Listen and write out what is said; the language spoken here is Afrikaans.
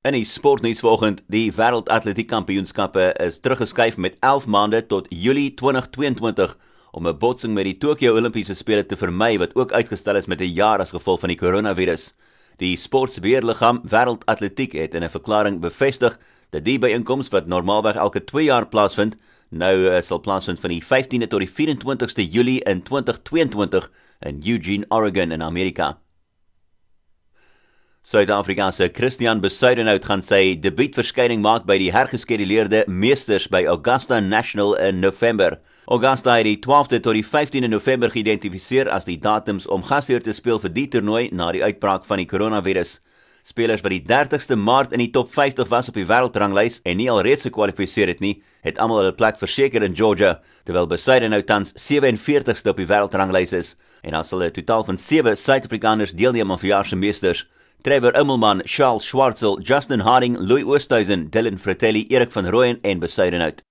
In die sportnuus vanoggend, die wêreldatletiek kampioenskappe is teruggeskuif met 11 maande tot Julie 2022 om 'n botsing met die Tokio Olimpiese spele te vermy wat ook uitgestel is met 'n jaar as gevolg van die koronavirus. Die sportbeheerliggaam Wêreldatletiek het in 'n verklaring bevestig dat die byeenkoms wat normaalweg elke 2 jaar plaasvind, nou uh, sal plaasvind van die 15de tot die 24ste Julie in 2022 in Eugene, Oregon in Amerika. Suid-Afrika se Christian Besuidenhout gaan sy debuutverskyning maak by die hergeskeduleerde Meesters by Augusta National in November. Augusta het die 12de tot die 15de November geïdentifiseer as die datums om gasheer te speel vir die toernooi na die uitbraak van die koronavirus. Spelers wat die 30ste Maart in die top 50 was op die wêreldranglys en nie alreeds gekwalifiseer het nie, het almal hulle plek verseker in Georgia, terwyl Besuidenhout tans 47ste op die wêreldranglys is en as hulle 'n totaal van 7 Suid-Afrikaners deelneem aan verjaar se Meesters. Trevor Immelman, Charles Schwartzel, Justin Harding, Louis Oosthuizen, Dylan Fratelli, Erik van Rooyen en Besuidenhout.